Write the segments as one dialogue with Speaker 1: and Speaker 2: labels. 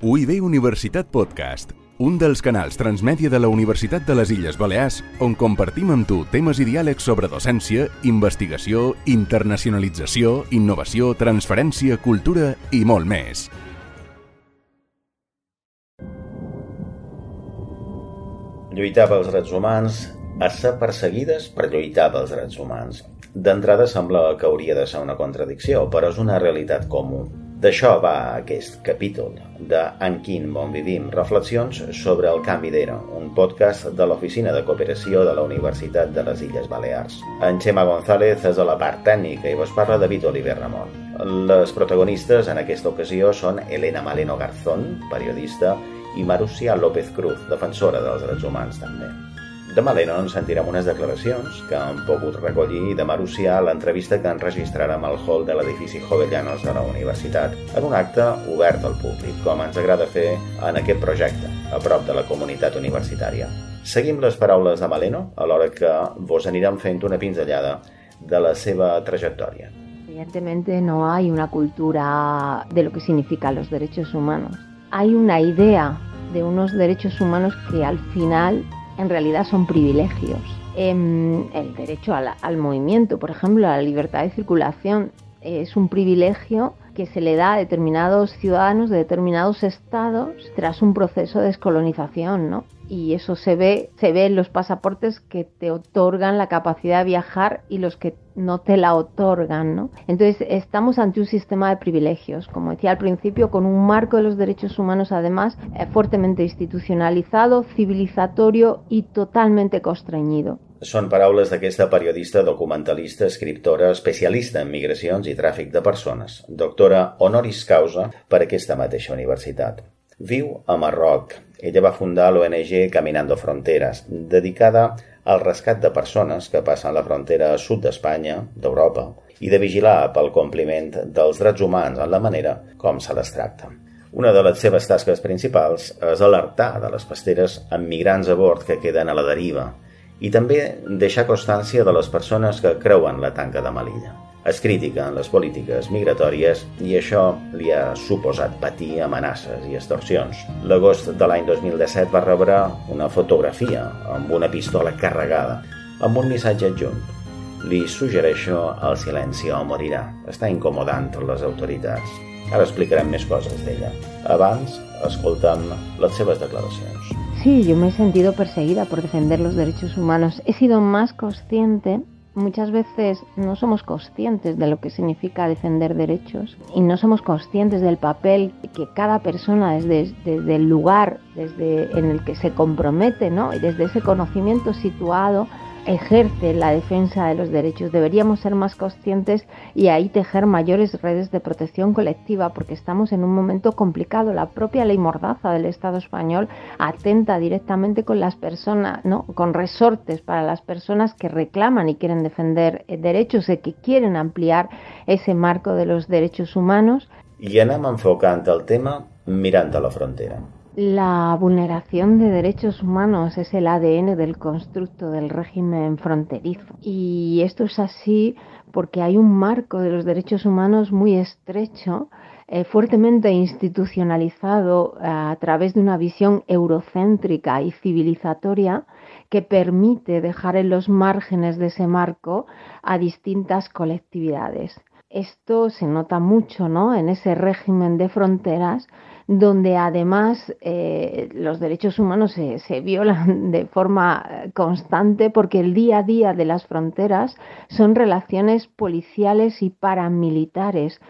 Speaker 1: UIB Universitat Podcast, un dels canals transmèdia de la Universitat de les Illes Balears on compartim amb tu temes i diàlegs sobre docència, investigació, internacionalització, innovació, transferència, cultura i molt més.
Speaker 2: Lluitar pels drets humans a ser perseguides per lluitar pels drets humans. D'entrada sembla que hauria de ser una contradicció, però és una realitat comú. D'això va aquest capítol de En quin món vivim? Reflexions sobre el canvi d'era, un podcast de l'Oficina de Cooperació de la Universitat de les Illes Balears. En Xema González és a la part tècnica i vos parla David Oliver Ramon. Les protagonistes en aquesta ocasió són Elena Maleno Garzón, periodista, i Marusia López Cruz, defensora dels drets humans també. De Maleno ens sentirem unes declaracions que han pogut recollir de Marusia a l'entrevista que enregistrarem al hall de l'edifici Jovellanos de la universitat, en un acte obert al públic, com ens agrada fer en aquest projecte, a prop de la comunitat universitària. Seguim les paraules de Maleno, alhora que vos anirem fent una pinzellada de la seva trayectòria.
Speaker 3: Evidentemente no hay una cultura de lo que significan los derechos humanos. Hay una idea de unos derechos humanos que al final en realidad son privilegios. Em, el derecho al, al movimiento, por ejemplo, a la libertad de circulación, es un privilegio que se le da a determinados ciudadanos de determinados estados tras un proceso de descolonización, ¿no? Y eso se ve, se ve en los pasaportes que te otorgan la capacidad de viajar y los que no te la otorgan, ¿no? Entonces estamos ante un sistema de privilegios, como decía al principio, con un marco de los derechos humanos además eh, fuertemente institucionalizado, civilizatorio y totalmente constreñido.
Speaker 2: Són paraules d'aquesta periodista, documentalista, escriptora, especialista en migracions i tràfic de persones, doctora honoris causa per aquesta mateixa universitat. Viu a Marroc. Ella va fundar l'ONG Caminando Fronteres, dedicada al rescat de persones que passen la frontera sud d'Espanya, d'Europa, i de vigilar pel compliment dels drets humans en la manera com se les tracta. Una de les seves tasques principals és alertar de les pasteres amb migrants a bord que queden a la deriva i també deixar constància de les persones que creuen la tanca de Melilla. És crítica en les polítiques migratòries i això li ha suposat patir amenaces i extorsions. L'agost de l'any 2017 va rebre una fotografia amb una pistola carregada amb un missatge adjunt. Li suggereixo el silenci o morirà. Està incomodant les autoritats. Ara explicarem més coses d'ella. Abans, escoltem les seves declaracions.
Speaker 3: Sí, yo me he sentido perseguida por defender los derechos humanos. He sido más consciente muchas veces no somos conscientes de lo que significa defender derechos y no somos conscientes del papel que cada persona desde, desde el lugar desde en el que se compromete ¿no? y desde ese conocimiento situado ejerce la defensa de los derechos. Deberíamos ser más conscientes y ahí tejer mayores redes de protección colectiva porque estamos en un momento complicado. La propia ley mordaza del Estado español atenta directamente con las personas, ¿no? con resortes para las personas que reclaman y quieren defender eh, derechos y que quieren ampliar ese marco de los derechos humanos.
Speaker 2: I anem enfocant el tema mirant a la frontera.
Speaker 3: La vulneración de derechos humanos es el ADN del constructo del régimen fronterizo. Y esto es así porque hay un marco de los derechos humanos muy estrecho, eh, fuertemente institucionalizado eh, a través de una visión eurocéntrica y civilizatoria que permite dejar en los márgenes de ese marco a distintas colectividades. Esto se nota mucho ¿no? en ese régimen de fronteras donde además eh, los derechos humanos se, se, violan de forma constante porque el día a día de las fronteras son relaciones policiales y paramilitares.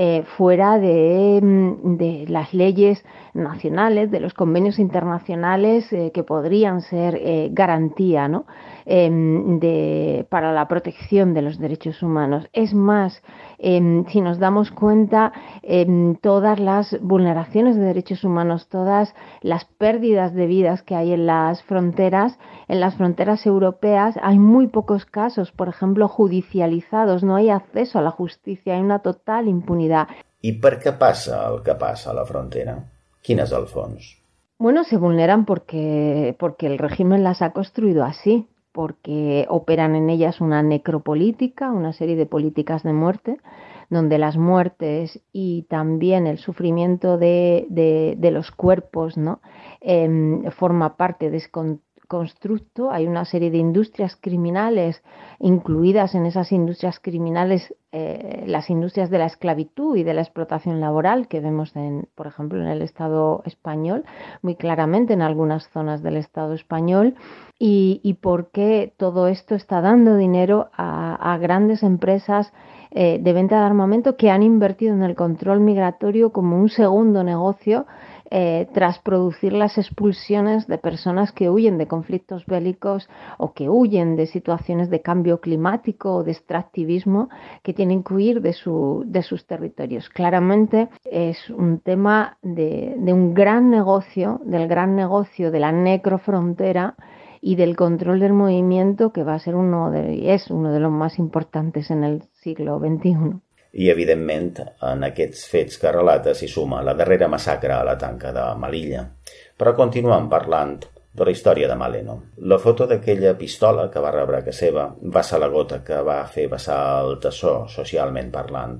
Speaker 3: Eh, fuera de, mm, de, las leyes nacionales, de los convenios internacionales eh, que podrían ser garantía ¿no? Em, de, para la protección de los derechos humanos. Es más, em, si nos damos cuenta, em, todas las vulneraciones de derechos humanos, todas las pérdidas de vidas que hay en las fronteras, en las fronteras europeas, hay muy pocos casos, por ejemplo, judicializados, no hay acceso a la justicia, hay una total impunidad.
Speaker 2: I per què passa el que passa a la frontera? Quin és el fons?
Speaker 3: Bueno, se vulneran porque, porque el régimen las ha construido así, porque operan en ellas una necropolítica, una serie de políticas de muerte, donde las muertes y también el sufrimiento de, los cuerpos ¿no? Em, forma parte de constructo. Hay una serie de industrias criminales incluidas en esas industrias criminales, eh, las industrias de la esclavitud y de la explotación laboral que vemos, en, por ejemplo, en el Estado español, muy claramente en algunas zonas del Estado español. Y, por qué todo esto está dando dinero a, a grandes empresas eh, de venta de armamento que han invertido en el control migratorio como un segundo negocio eh, tras producir las expulsiones de personas que huyen de conflictos bélicos o que huyen de situaciones de cambio climático o de extractivismo que tienen que huir de, su, de sus territorios. Claramente es un tema de, de un gran negocio, del gran negocio de la necrofrontera y del control del movimiento que va a ser uno de, es uno de los más importantes en el siglo XXI.
Speaker 2: I, evidentment, en aquests fets que relata s'hi suma la darrera massacre a la tanca de Melilla. Però continuem parlant de la història de Maleno. La foto d'aquella pistola que va rebre casa seva va ser la gota que va fer vessar el tassó, socialment parlant.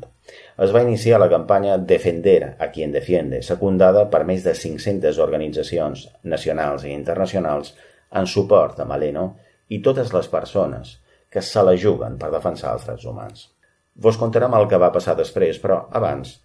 Speaker 2: Es va iniciar la campanya Defender a quien defiende, secundada per més de 500 organitzacions nacionals i internacionals en suport a Maleno i totes les persones que se la juguen per defensar els drets humans. Vos contarem el que va passar després, però abans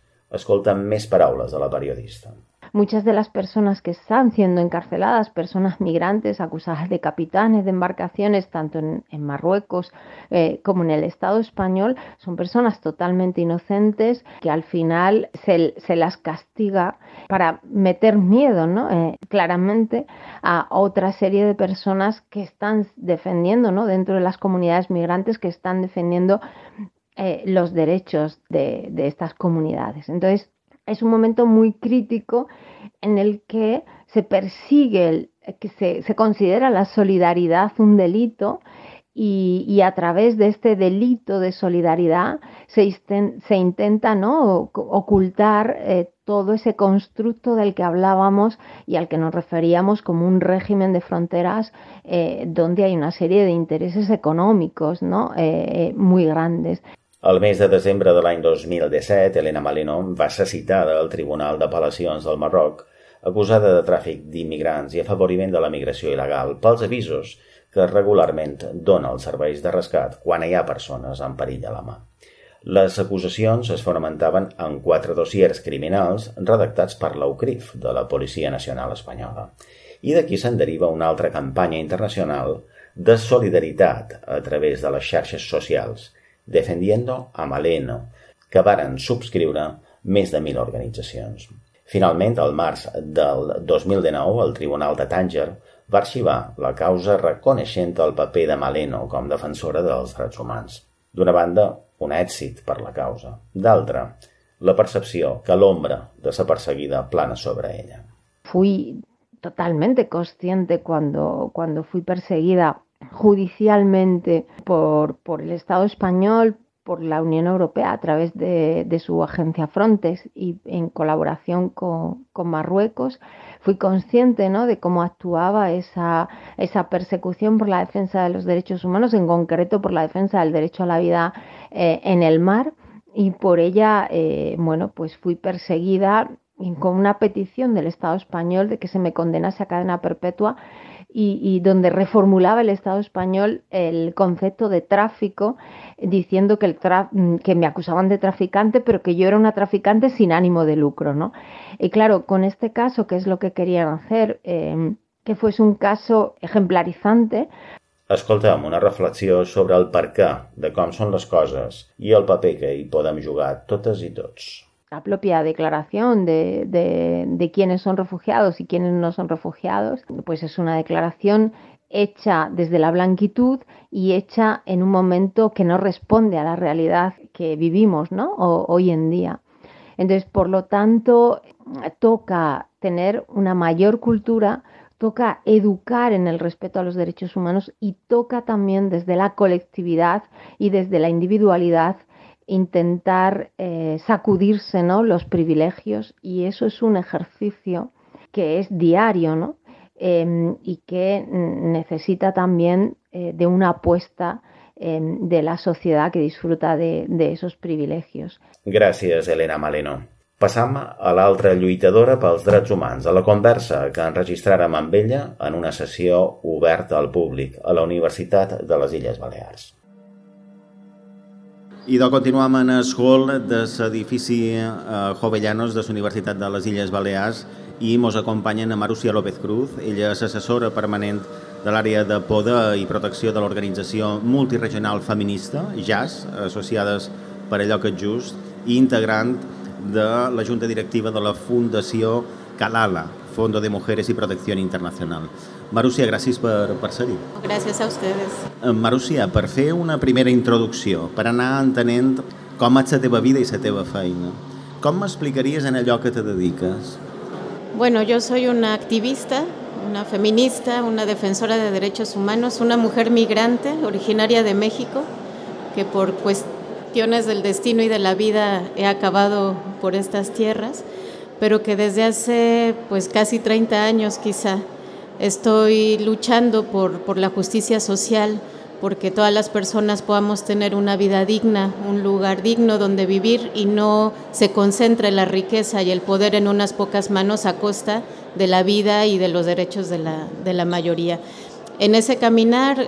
Speaker 2: més paraules de la periodista.
Speaker 3: muchas de las personas que están siendo encarceladas, personas migrantes acusadas de capitanes de embarcaciones, tanto en, Marruecos eh, como en el Estado español, son personas totalmente inocentes que al final se, las castiga para meter miedo, ¿no? Eh, claramente a otra serie de personas que están defendiendo, ¿no? Dentro de las comunidades migrantes que están defendiendo eh, los derechos de, estas comunidades. Entonces, es un momento muy crítico en el que se persigue, que se, considera la solidaridad un delito y, a través de este delito de solidaridad se, intenta ocultar eh, todo ese constructo del que hablábamos y al que nos referíamos como un régimen de fronteras eh, donde hay una serie de intereses económicos muy grandes.
Speaker 2: El mes de desembre de l'any 2017, Elena Malino va ser citada al Tribunal d'Apel·lacions del Marroc acusada de tràfic d'immigrants i afavoriment de la migració il·legal pels avisos que regularment dona els serveis de rescat quan hi ha persones en perill a la mà. Les acusacions es fonamentaven en quatre dossiers criminals redactats per l'UCRIF, de la Policia Nacional Espanyola. I d'aquí se'n deriva una altra campanya internacional de solidaritat a través de les xarxes socials – Defendiendo a Maleno, que varen subscriure més de mil organitzacions. Finalment, al març del 2019, el Tribunal de Tànger va arxivar la causa reconeixent el paper de Maleno com defensora dels drets humans. D'una banda, un èxit per la causa. D'altra, la percepció que l'ombra de sa perseguida plana sobre ella.
Speaker 3: Fui totalmente consciente cuando, cuando fui perseguida judicialmente por, por el Estado español, por la Unión Europea a través de, de, su agencia Frontex y en colaboración con, con Marruecos, fui consciente ¿no? de cómo actuaba esa, esa, persecución por la defensa de los derechos humanos, en concreto por la defensa del derecho a la vida eh, en el mar, y por ella, eh, bueno, pues fui perseguida con una petición del Estado español de que se me condenase a cadena perpetua y, donde reformulaba el Estado español el concepto de tráfico, diciendo que, el mm, que me acusaban de traficante, pero que yo era una traficante sin ánimo de lucro. ¿no? Y claro, con este caso, que es lo que querían hacer, eh, que fuese un caso ejemplarizante,
Speaker 2: Escoltem una reflexió sobre el per què de com són les coses i el paper que hi podem jugar totes i tots.
Speaker 3: La propia declaración de, de, quiénes son refugiados y quiénes no son refugiados, pues es una declaración hecha desde la blanquitud y hecha en un momento que no responde a la realidad que vivimos ¿no? hoy en día. Entonces, por lo tanto, toca tener una mayor cultura, toca educar en el respeto a los derechos humanos y toca también desde la colectividad y desde la individualidad intentar eh, sacudirse ¿no? los privilegios y eso es un ejercicio que es diario ¿no? Em, y que necesita también eh, de una apuesta de la sociedad que disfruta de, de esos privilegios.
Speaker 2: Gràcies, Elena Maleno. Passam a l'altra lluitadora pels drets humans, a la conversa que enregistràrem amb ella en una sessió oberta al públic a la Universitat de les Illes Balears.
Speaker 4: I de continuem en hall de l'edifici eh, Jovellanos de la Universitat de les Illes Balears i ens acompanyen a Marusia López Cruz. Ella és assessora permanent de l'àrea de poder i protecció de l'organització multiregional feminista, JAS, associades per allò que és just, i integrant de la Junta Directiva de la Fundació Calala, Fondo de Mujeres y Protección Internacional. Marúcia, gràcies per, per ser-hi.
Speaker 5: Gràcies a ustedes.
Speaker 4: Eh, Marúcia, per fer una primera introducció, per anar entenent com és la teva vida i la teva feina, com m'explicaries en allò que te dediques?
Speaker 5: Bueno, yo soy una activista, una feminista, una defensora de derechos humanos, una mujer migrante originaria de México, que por cuestiones del destino y de la vida he acabado por estas tierras, pero que desde hace pues casi 30 años quizá estoy luchando por, por la justicia social, porque todas las personas podamos tener una vida digna, un lugar digno donde vivir y no se concentre la riqueza y el poder en unas pocas manos a costa de la vida y de los derechos de la, de la mayoría. En ese caminar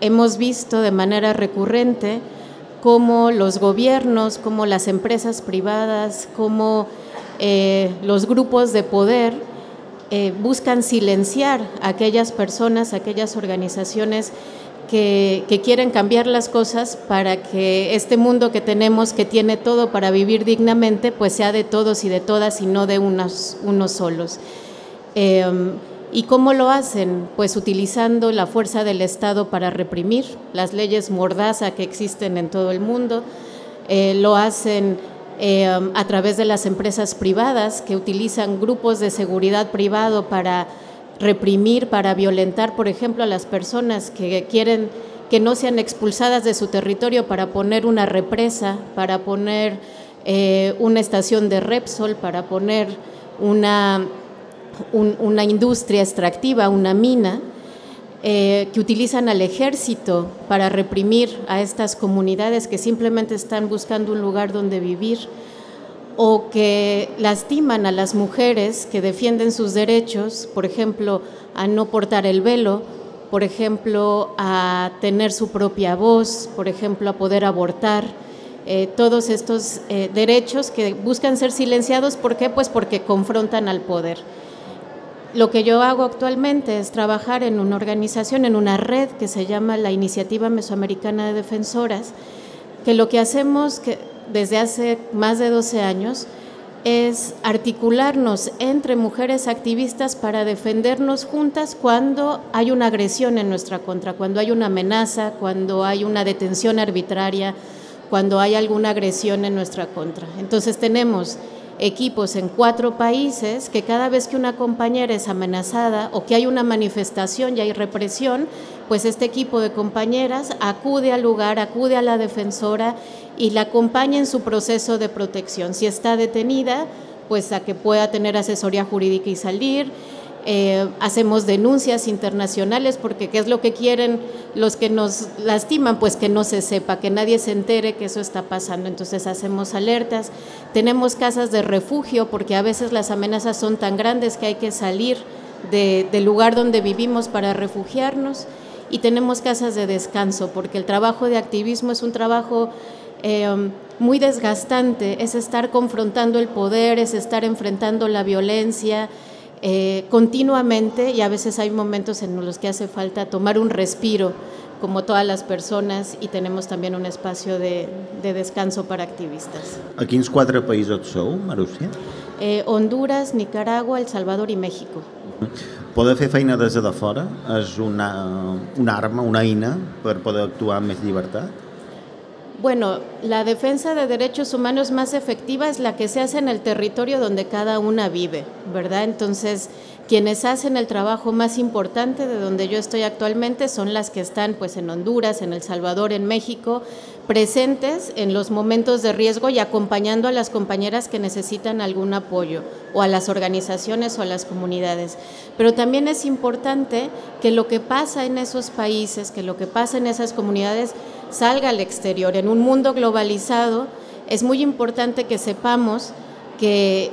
Speaker 5: hemos visto de manera recurrente cómo los gobiernos, cómo las empresas privadas, cómo eh, los grupos de poder eh, buscan silenciar a aquellas personas, a aquellas organizaciones que, quieren cambiar las cosas para que este mundo que tenemos, que tiene todo para vivir dignamente, pues sea de todos y de todas y no de unos, unos solos. Eh, ¿Y cómo lo hacen? Pues utilizando la fuerza del Estado para reprimir las leyes mordaza que existen en todo el mundo. Eh, lo hacen eh, a través de las empresas privadas que utilizan grupos de seguridad privado para reprimir, para violentar, por ejemplo, a las personas que quieren que no sean expulsadas de su territorio para poner una represa, para poner eh, una estación de Repsol, para poner una un, una industria extractiva, una mina, eh, que utilizan al ejército para reprimir a estas comunidades que simplemente están buscando un lugar donde vivir o que lastiman a las mujeres que defienden sus derechos, por ejemplo, a no portar el velo, por ejemplo, a tener su propia voz, por ejemplo, a poder abortar. Eh, todos estos eh, derechos que buscan ser silenciados, ¿por qué? Pues porque confrontan al poder. Lo que yo hago actualmente es trabajar en una organización, en una red que se llama la Iniciativa Mesoamericana de Defensoras, que lo que hacemos que desde hace más de 12 años es articularnos entre mujeres activistas para defendernos juntas cuando hay una agresión en nuestra contra, cuando hay una amenaza, cuando hay una detención arbitraria, cuando hay alguna agresión en nuestra contra. Entonces tenemos equipos en cuatro países que cada vez que una compañera es amenazada o que hay una manifestación y hay represión, pues este equipo de compañeras acude al lugar, acude a la defensora y la acompaña en su proceso de protección. Si está detenida, pues a que pueda tener asesoría jurídica y salir eh, hacemos denuncias internacionales porque qué es lo que quieren los que nos lastiman, pues que no se sepa, que nadie se entere que eso está pasando. Entonces hacemos alertas, tenemos casas de refugio porque a veces las amenazas son tan grandes que hay que salir del lugar donde vivimos para refugiarnos. Y tenemos casas de descanso porque el trabajo de activismo es un trabajo... Eh, muy desgastante, es estar confrontando el poder, es estar enfrentando la violencia, eh, continuamente y a veces hay momentos en los que hace falta tomar un respiro, como todas las personas, y tenemos también un espacio de, de descanso para activistas.
Speaker 4: A quins quatre països sou, Marúcia?
Speaker 5: Eh, Honduras, Nicaragua, El Salvador i México.
Speaker 4: Poder fer feina des de fora és una, una arma, una eina per poder actuar amb més llibertat?
Speaker 5: Bueno, la defensa de derechos humanos más efectiva es la que se hace en el territorio donde cada una vive, ¿verdad? Entonces, quienes hacen el trabajo más importante de donde yo estoy actualmente son las que están pues en Honduras, en El Salvador, en México, presentes en los momentos de riesgo y acompañando a las compañeras que necesitan algún apoyo o a las organizaciones o a las comunidades. Pero también es importante que lo que pasa en esos países, que lo que pasa en esas comunidades salga al exterior. En un mundo globalizado es muy importante que sepamos que,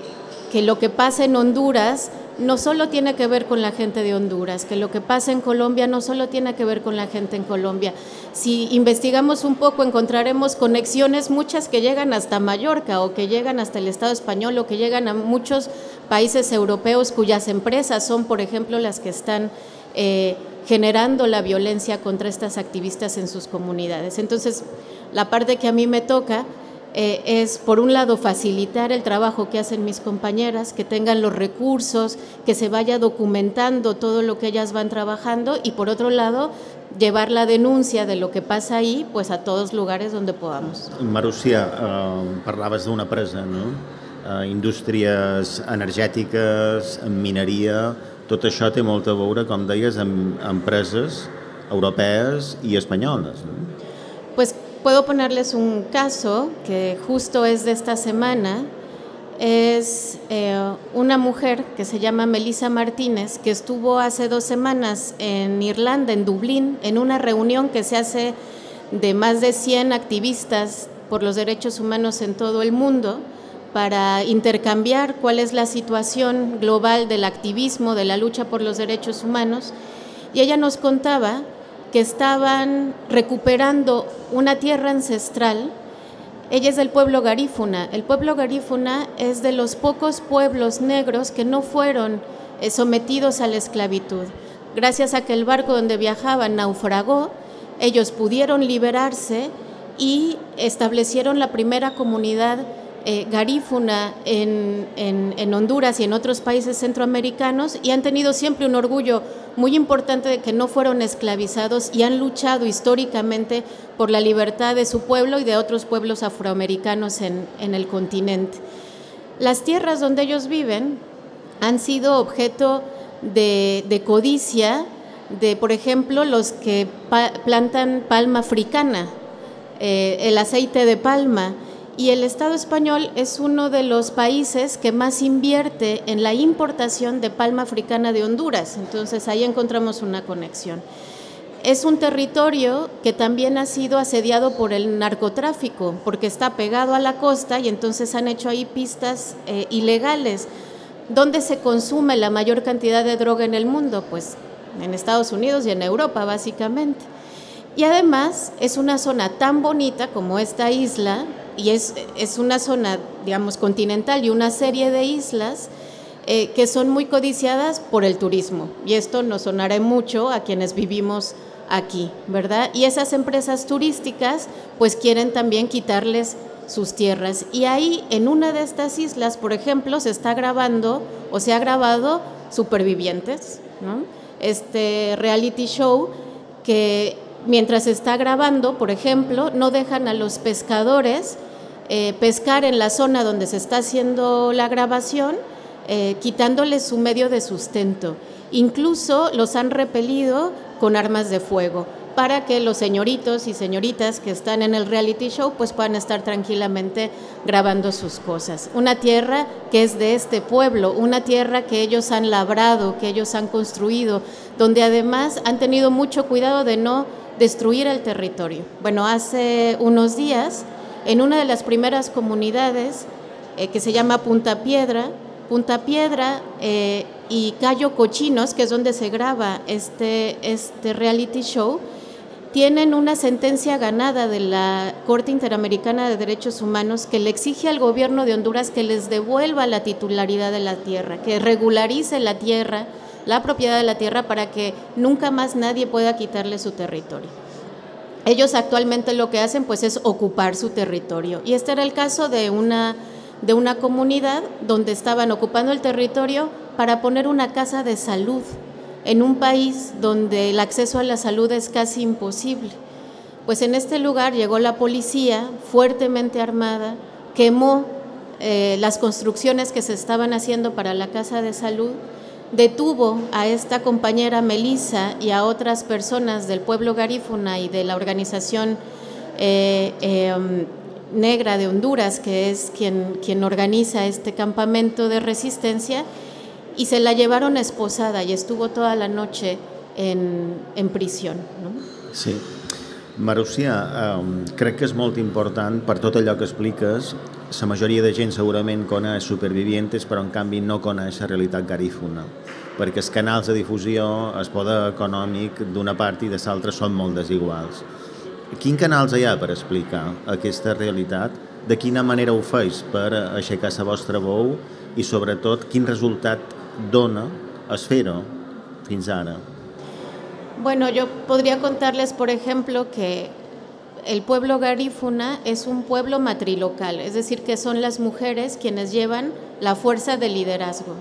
Speaker 5: que lo que pasa en Honduras no solo tiene que ver con la gente de Honduras, que lo que pasa en Colombia no solo tiene que ver con la gente en Colombia. Si investigamos un poco encontraremos conexiones muchas que llegan hasta Mallorca o que llegan hasta el Estado español o que llegan a muchos países europeos cuyas empresas son, por ejemplo, las que están eh, generando la violencia contra estas activistas en sus comunidades. Entonces, la parte que a mí me toca eh, es, por un lado, facilitar el trabajo que hacen mis compañeras, que tengan los recursos, que se vaya documentando todo lo que ellas van trabajando y, por otro lado, llevar la denuncia de lo que pasa ahí pues a todos lugares donde podamos.
Speaker 4: Marúcia, eh, parlaves d'una presa, no? Eh, indústries energètiques, tot això té molt a veure, com deies, amb empreses europees i espanyoles. No?
Speaker 5: Pues Puedo ponerles un caso que justo es de esta semana. Es eh, una mujer que se llama Melissa Martínez, que estuvo hace dos semanas en Irlanda, en Dublín, en una reunión que se hace de más de 100 activistas por los derechos humanos en todo el mundo para intercambiar cuál es la situación global del activismo, de la lucha por los derechos humanos. Y ella nos contaba que estaban recuperando una tierra ancestral. Ella es del pueblo garífuna. El pueblo garífuna es de los pocos pueblos negros que no fueron eh, sometidos a la esclavitud. Gracias a que el barco donde viajaban naufragó, ellos pudieron liberarse y establecieron la primera comunidad eh, garífuna en, en, Honduras y en otros países centroamericanos y han tenido siempre un orgullo muy importante de que no fueron esclavizados y han luchado históricamente por la libertad de su pueblo y de otros pueblos afroamericanos en, en el continente. Las tierras donde ellos viven han sido objeto de, de codicia de, por ejemplo, los que plantan palma africana, eh, el aceite de palma, y el Estado español es uno de los países que más invierte en la importación de palma africana de Honduras. Entonces ahí encontramos una conexión. Es un territorio que también ha sido asediado por el narcotráfico, porque está pegado a la costa y entonces han hecho ahí pistas eh, ilegales. ¿Dónde se consume la mayor cantidad de droga en el mundo? Pues en Estados Unidos y en Europa, básicamente. Y además es una zona tan bonita como esta isla, y es, es una zona, digamos, continental y una serie de islas eh, que son muy codiciadas por el turismo. Y esto nos sonará mucho a quienes vivimos aquí, ¿verdad? Y esas empresas turísticas pues quieren también quitarles sus tierras. Y ahí, en una de estas islas, por ejemplo, se está grabando o se ha grabado Supervivientes. Este reality show que mientras se está grabando, por ejemplo, no dejan a los pescadores eh, pescar en la zona donde se está haciendo la grabación, eh, quitándoles su medio de sustento. Incluso los han repelido con armas de fuego para que los señoritos y señoritas que están en el reality show pues puedan estar tranquilamente grabando sus cosas. Una tierra que es de este pueblo, una tierra que ellos han labrado, que ellos han construido, donde además han tenido mucho cuidado de no destruir el territorio. Bueno, hace unos días en una de las primeras comunidades eh, que se llama Punta Piedra, Punta Piedra eh, y Cayo Cochinos, que es donde se graba este, este reality show, tienen una sentencia ganada de la Corte Interamericana de Derechos Humanos que le exige al gobierno de Honduras que les devuelva la titularidad de la tierra, que regularice la tierra, la propiedad de la tierra para que nunca más nadie pueda quitarle su territorio. Ellos actualmente lo que hacen pues es ocupar su territorio. Y este era el caso de una, de una comunidad donde estaban ocupando el territorio para poner una casa de salud en un país donde el acceso a la salud es casi imposible. Pues en este lugar llegó la policía fuertemente armada, quemó eh, las construcciones que se estaban haciendo para la casa de salud detuvo a esta compañera Melissa y a otras personas del pueblo garífuna y de la organización eh, em, negra de Honduras, que es quien, quien organiza este campamento de resistencia, y se la llevaron esposada y estuvo toda la noche en, en prisión.
Speaker 4: Sí.
Speaker 2: Marúcia, eh, crec que és molt important per tot allò que expliques. La majoria de gent segurament coneix Supervivientes, però en canvi no coneix la realitat garífuna, perquè els canals de difusió, el poder econòmic d'una part i de l'altra són molt desiguals. Quin canals hi ha per explicar aquesta realitat? De quina manera ho feis per aixecar la vostra veu i sobretot quin resultat dona fer-ho fins ara?
Speaker 5: Bueno, yo podría contarles, por ejemplo, que el pueblo garífuna es un pueblo matrilocal, es decir, que son las mujeres quienes llevan la fuerza del liderazgo.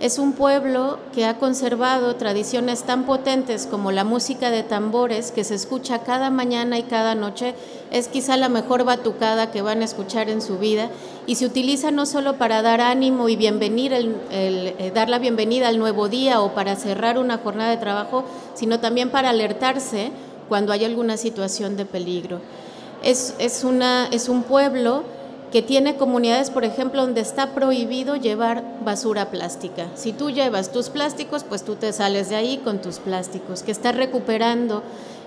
Speaker 5: Es un pueblo que ha conservado tradiciones tan potentes como la música de tambores que se escucha cada mañana y cada noche. Es quizá la mejor batucada que van a escuchar en su vida y se utiliza no solo para dar ánimo y bienvenir eh, dar la bienvenida al nuevo día o para cerrar una jornada de trabajo, sino también para alertarse cuando hay alguna situación de peligro. Es, un pueblo que tiene comunidades, por ejemplo, donde está prohibido llevar basura plástica. Si tú llevas tus plásticos, pues tú te sales de ahí con tus plásticos, que está recuperando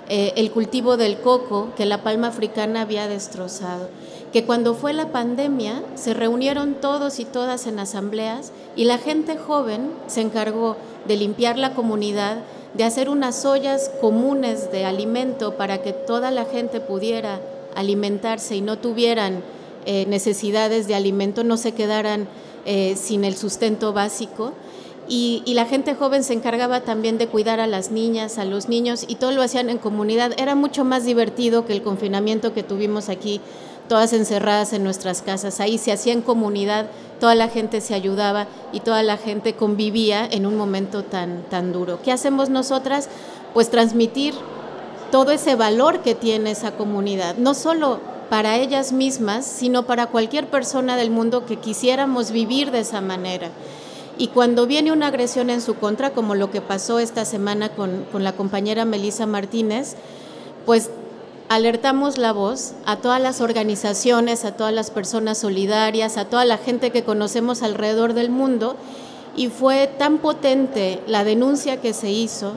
Speaker 5: eh, el cultivo del coco que la palma africana había destrozado. Que cuando fue la pandemia se reunieron todos y todas en asambleas y la gente joven se encargó de limpiar la comunidad, de hacer unas ollas comunes de alimento para que toda la gente pudiera alimentarse y no tuvieran eh, necesidades de alimento no se quedaran eh, sin el sustento básico. Y, la gente joven se encargaba también de cuidar a las niñas, a los niños, y todo lo hacían en comunidad. Era mucho más divertido que el confinamiento que tuvimos aquí, todas encerradas en nuestras casas. Ahí se hacía en comunidad, toda la gente se ayudaba y toda la gente convivía en un momento tan, tan duro. ¿Qué hacemos nosotras? Pues transmitir todo ese valor que tiene esa comunidad, no solo para ellas mismas, sino para cualquier persona del mundo que quisiéramos vivir de esa manera. Y cuando viene una agresión en su contra, como lo que pasó esta semana con, la compañera Melissa Martínez, pues alertamos la voz a todas las organizaciones, a todas las personas solidarias, a toda la gente que conocemos alrededor del mundo, y fue tan potente la denuncia que se hizo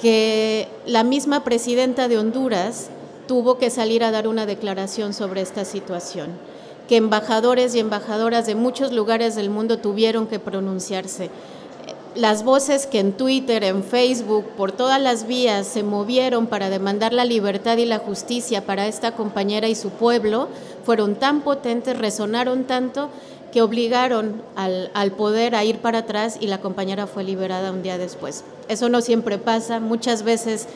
Speaker 5: que la misma presidenta de Honduras tuvo que salir a dar una declaración sobre esta situación, que embajadores y embajadoras de muchos lugares del mundo tuvieron que pronunciarse. Las voces que en Twitter, en Facebook, por todas las vías se movieron para demandar la libertad y la justicia para esta compañera y su pueblo fueron tan potentes, resonaron tanto que obligaron al, poder a ir para atrás y la compañera fue liberada un día después. Eso no siempre pasa, muchas veces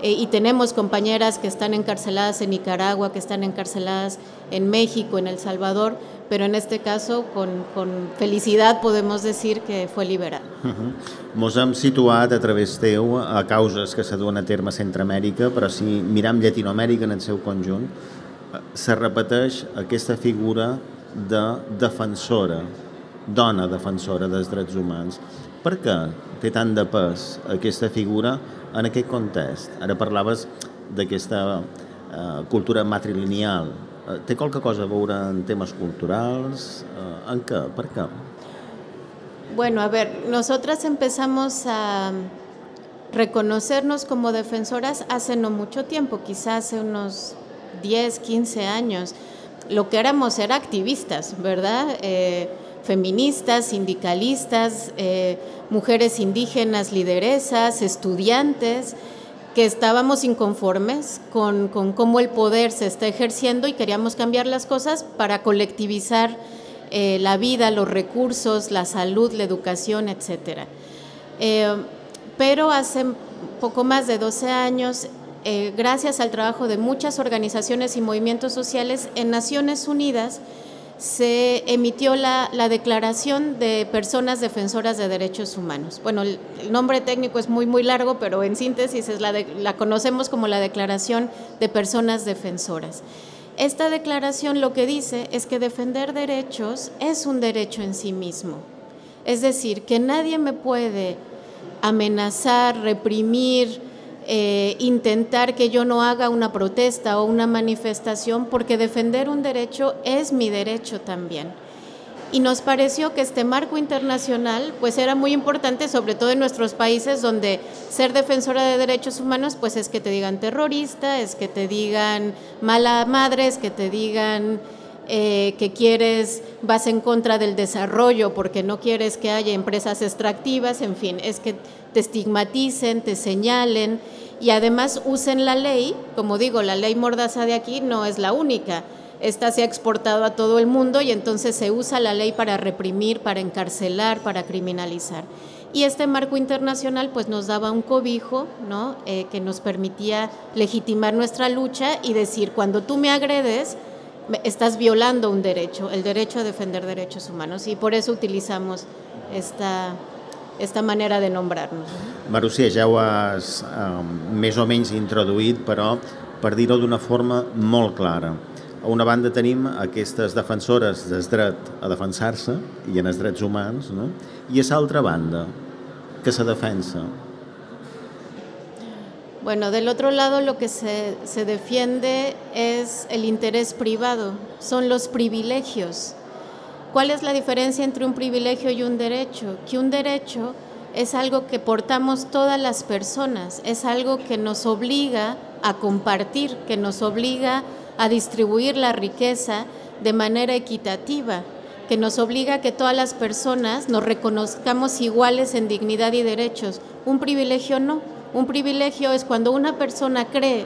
Speaker 5: eh, y tenemos compañeras que están encarceladas en Nicaragua, que están encarceladas en México, en El Salvador, pero en este caso con, con felicitat podemos decir que fue liberada. Uh -huh.
Speaker 2: Mos hem situat a través teu a causes que se duen a terme a Centroamèrica, però si miram Llatinoamèrica en el seu conjunt, eh, se repeteix aquesta figura de defensora, dona defensora dels drets humans. Per què té tant de pes aquesta figura en aquest context. Ara parlaves d'aquesta eh, cultura matrilineal. Eh, té qualque cosa a veure en temes culturals? Eh, en? Per qué?
Speaker 5: Bueno, a ver, nosotras empezamos a reconocernos como defensoras hace no mucho tiempo, quizás hace unos 10, 15 años. Lo que éramos era activistas, ¿verdad? Eh, feministas, sindicalistas, mujeres indígenas, lideresas, estudiantes, que estábamos inconformes con, cómo el poder se está ejerciendo y queríamos cambiar las cosas para colectivizar eh, la vida, los recursos, la salud, la educación, etc. Eh, pero hace poco más de 12 años, gracias al trabajo de muchas organizaciones y movimientos sociales en Naciones Unidas, se emitió la, Declaración de Personas Defensoras de Derechos Humanos. Bueno, el, nombre técnico es muy, muy largo, pero en síntesis es la, la conocemos como la Declaración de Personas Defensoras. Esta declaración lo que dice es que defender derechos es un derecho en sí mismo. Es decir, que nadie me puede amenazar, reprimir, eh, intentar que yo no haga una protesta o una manifestación, porque defender un derecho es mi derecho también. y nos pareció que este marco internacional pues era muy importante, sobre todo en nuestros países donde ser defensora de derechos humanos pues es que te digan terrorista, es que te digan mala madre, es que te digan eh, que quieres, vas en contra del desarrollo porque no quieres que haya empresas extractivas, en fin, es que te estigmaticen, te señalen y además usen la ley, como digo, la ley mordaza de aquí no es la única esta se ha exportado a todo el mundo y entonces se usa la ley para reprimir, para encarcelar, para criminalizar. Y este marco internacional pues nos daba un cobijo, ¿no? Eh, que nos permitía legitimar nuestra lucha y decir, cuando tú me agredes, estás violando un derecho, el derecho a defender derechos humanos. Y por eso utilizamos esta, esta manera de nombrarnos.
Speaker 4: Marusia, ja ho has um, més o menys introduït, però per dir-ho d'una forma molt clara. A una banda tenim aquestes defensores del dret a defensar-se i en els drets humans, no? i a l'altra banda, que se defensa.
Speaker 5: Bueno, del otro lado lo que se, se defiende es el interés privado, son los privilegios. ¿Cuál es la diferencia entre un privilegio y un derecho? Que un derecho es algo que portamos todas las personas, es algo que nos obliga a compartir, que nos obliga a distribuir la riqueza de manera equitativa, que nos obliga a que todas las personas nos reconozcamos iguales en dignidad y derechos. Un privilegio no. Un privilegio es cuando una persona cree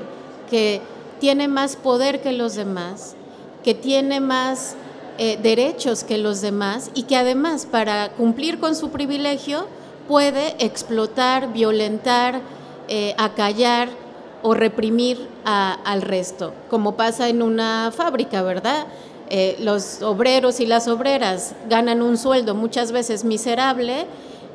Speaker 5: que tiene más poder que los demás, que tiene más eh, derechos que los demás y que además para cumplir con su privilegio puede explotar, violentar, eh, acallar, o reprimir al resto, como pasa en una fábrica, ¿verdad? Eh, los obreros y las obreras ganan un sueldo muchas veces miserable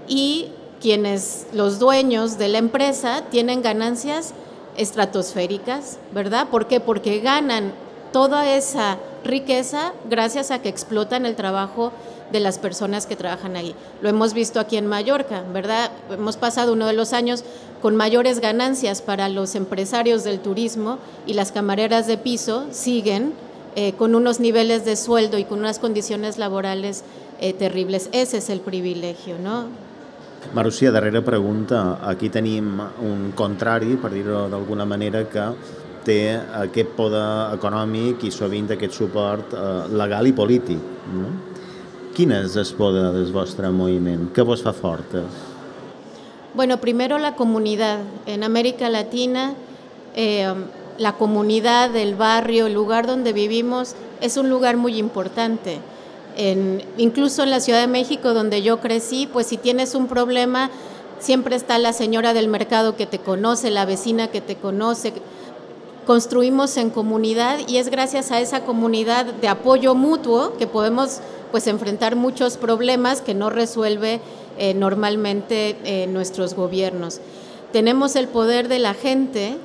Speaker 5: y quienes, los dueños de la empresa, tienen ganancias estratosféricas, ¿verdad? ¿Por qué? Porque ganan toda esa riqueza gracias a que explotan el trabajo de las personas que trabajan ahí. Lo hemos visto aquí en Mallorca, ¿verdad? Hemos pasado uno de los años con mayores ganancias para los empresarios del turismo y las camareras de piso siguen eh, con unos niveles de sueldo y con unas condiciones laborales eh, terribles. Ese es el privilegio, ¿no?
Speaker 4: Marúcia, darrera pregunta. Aquí tenim un contrari, per dir-ho d'alguna manera, que té aquest poder econòmic i sovint aquest suport eh, legal i polític. No? Quin és el poder del vostre moviment? Què vos fa fortes?
Speaker 5: Bueno, primero la comunidad. En América Latina, eh, la comunidad, el barrio, el lugar donde vivimos es un lugar muy importante. En, incluso en la Ciudad de México, donde yo crecí, pues si tienes un problema, siempre está la señora del mercado que te conoce, la vecina que te conoce. Construimos en comunidad y es gracias a esa comunidad de apoyo mutuo que podemos pues enfrentar muchos problemas que no resuelve eh, normalmente eh, nuestros gobiernos. Tenemos el poder de la gente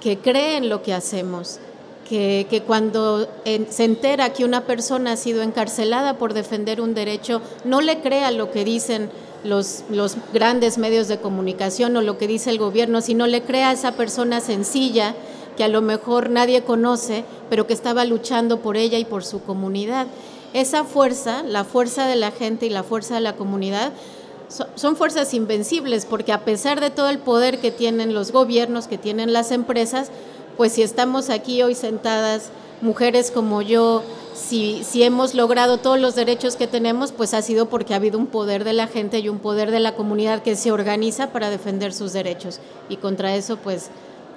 Speaker 5: que cree en lo que hacemos, que, cuando se entera que una persona ha sido encarcelada por defender un derecho, no le crea lo que dicen los, los, grandes medios de comunicación o lo que dice el gobierno, sino le crea a esa persona sencilla que a lo mejor nadie conoce, pero que estaba luchando por ella y por su comunidad. Esa fuerza, la fuerza de la gente y la fuerza de la comunidad, son fuerzas invencibles porque a pesar de todo el poder que tienen los gobiernos, que tienen las empresas, pues si estamos aquí hoy sentadas, mujeres como yo, si, si hemos logrado todos los derechos que tenemos, pues ha sido porque ha habido un poder de la gente y un poder de la comunidad que se organiza para defender sus derechos. Y contra eso, pues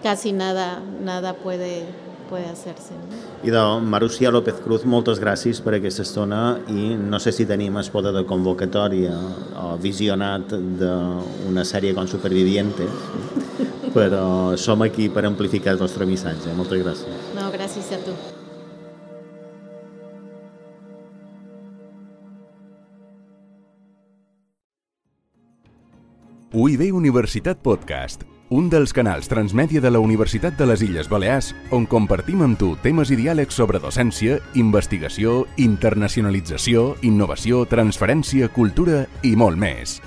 Speaker 5: casi nada, nada puede, puede hacerse.
Speaker 4: No? Idò, Marusia López Cruz, moltes gràcies per aquesta estona i no sé si tenim poder de convocatòria o visionat d'una sèrie com Supervivientes, però som aquí per amplificar el vostre missatge. Moltes gràcies.
Speaker 5: No, gràcies a tu.
Speaker 1: UIB Universitat Podcast un dels canals transmèdia de la Universitat de les Illes Balears on compartim amb tu temes i diàlegs sobre docència, investigació, internacionalització, innovació, transferència, cultura i molt més.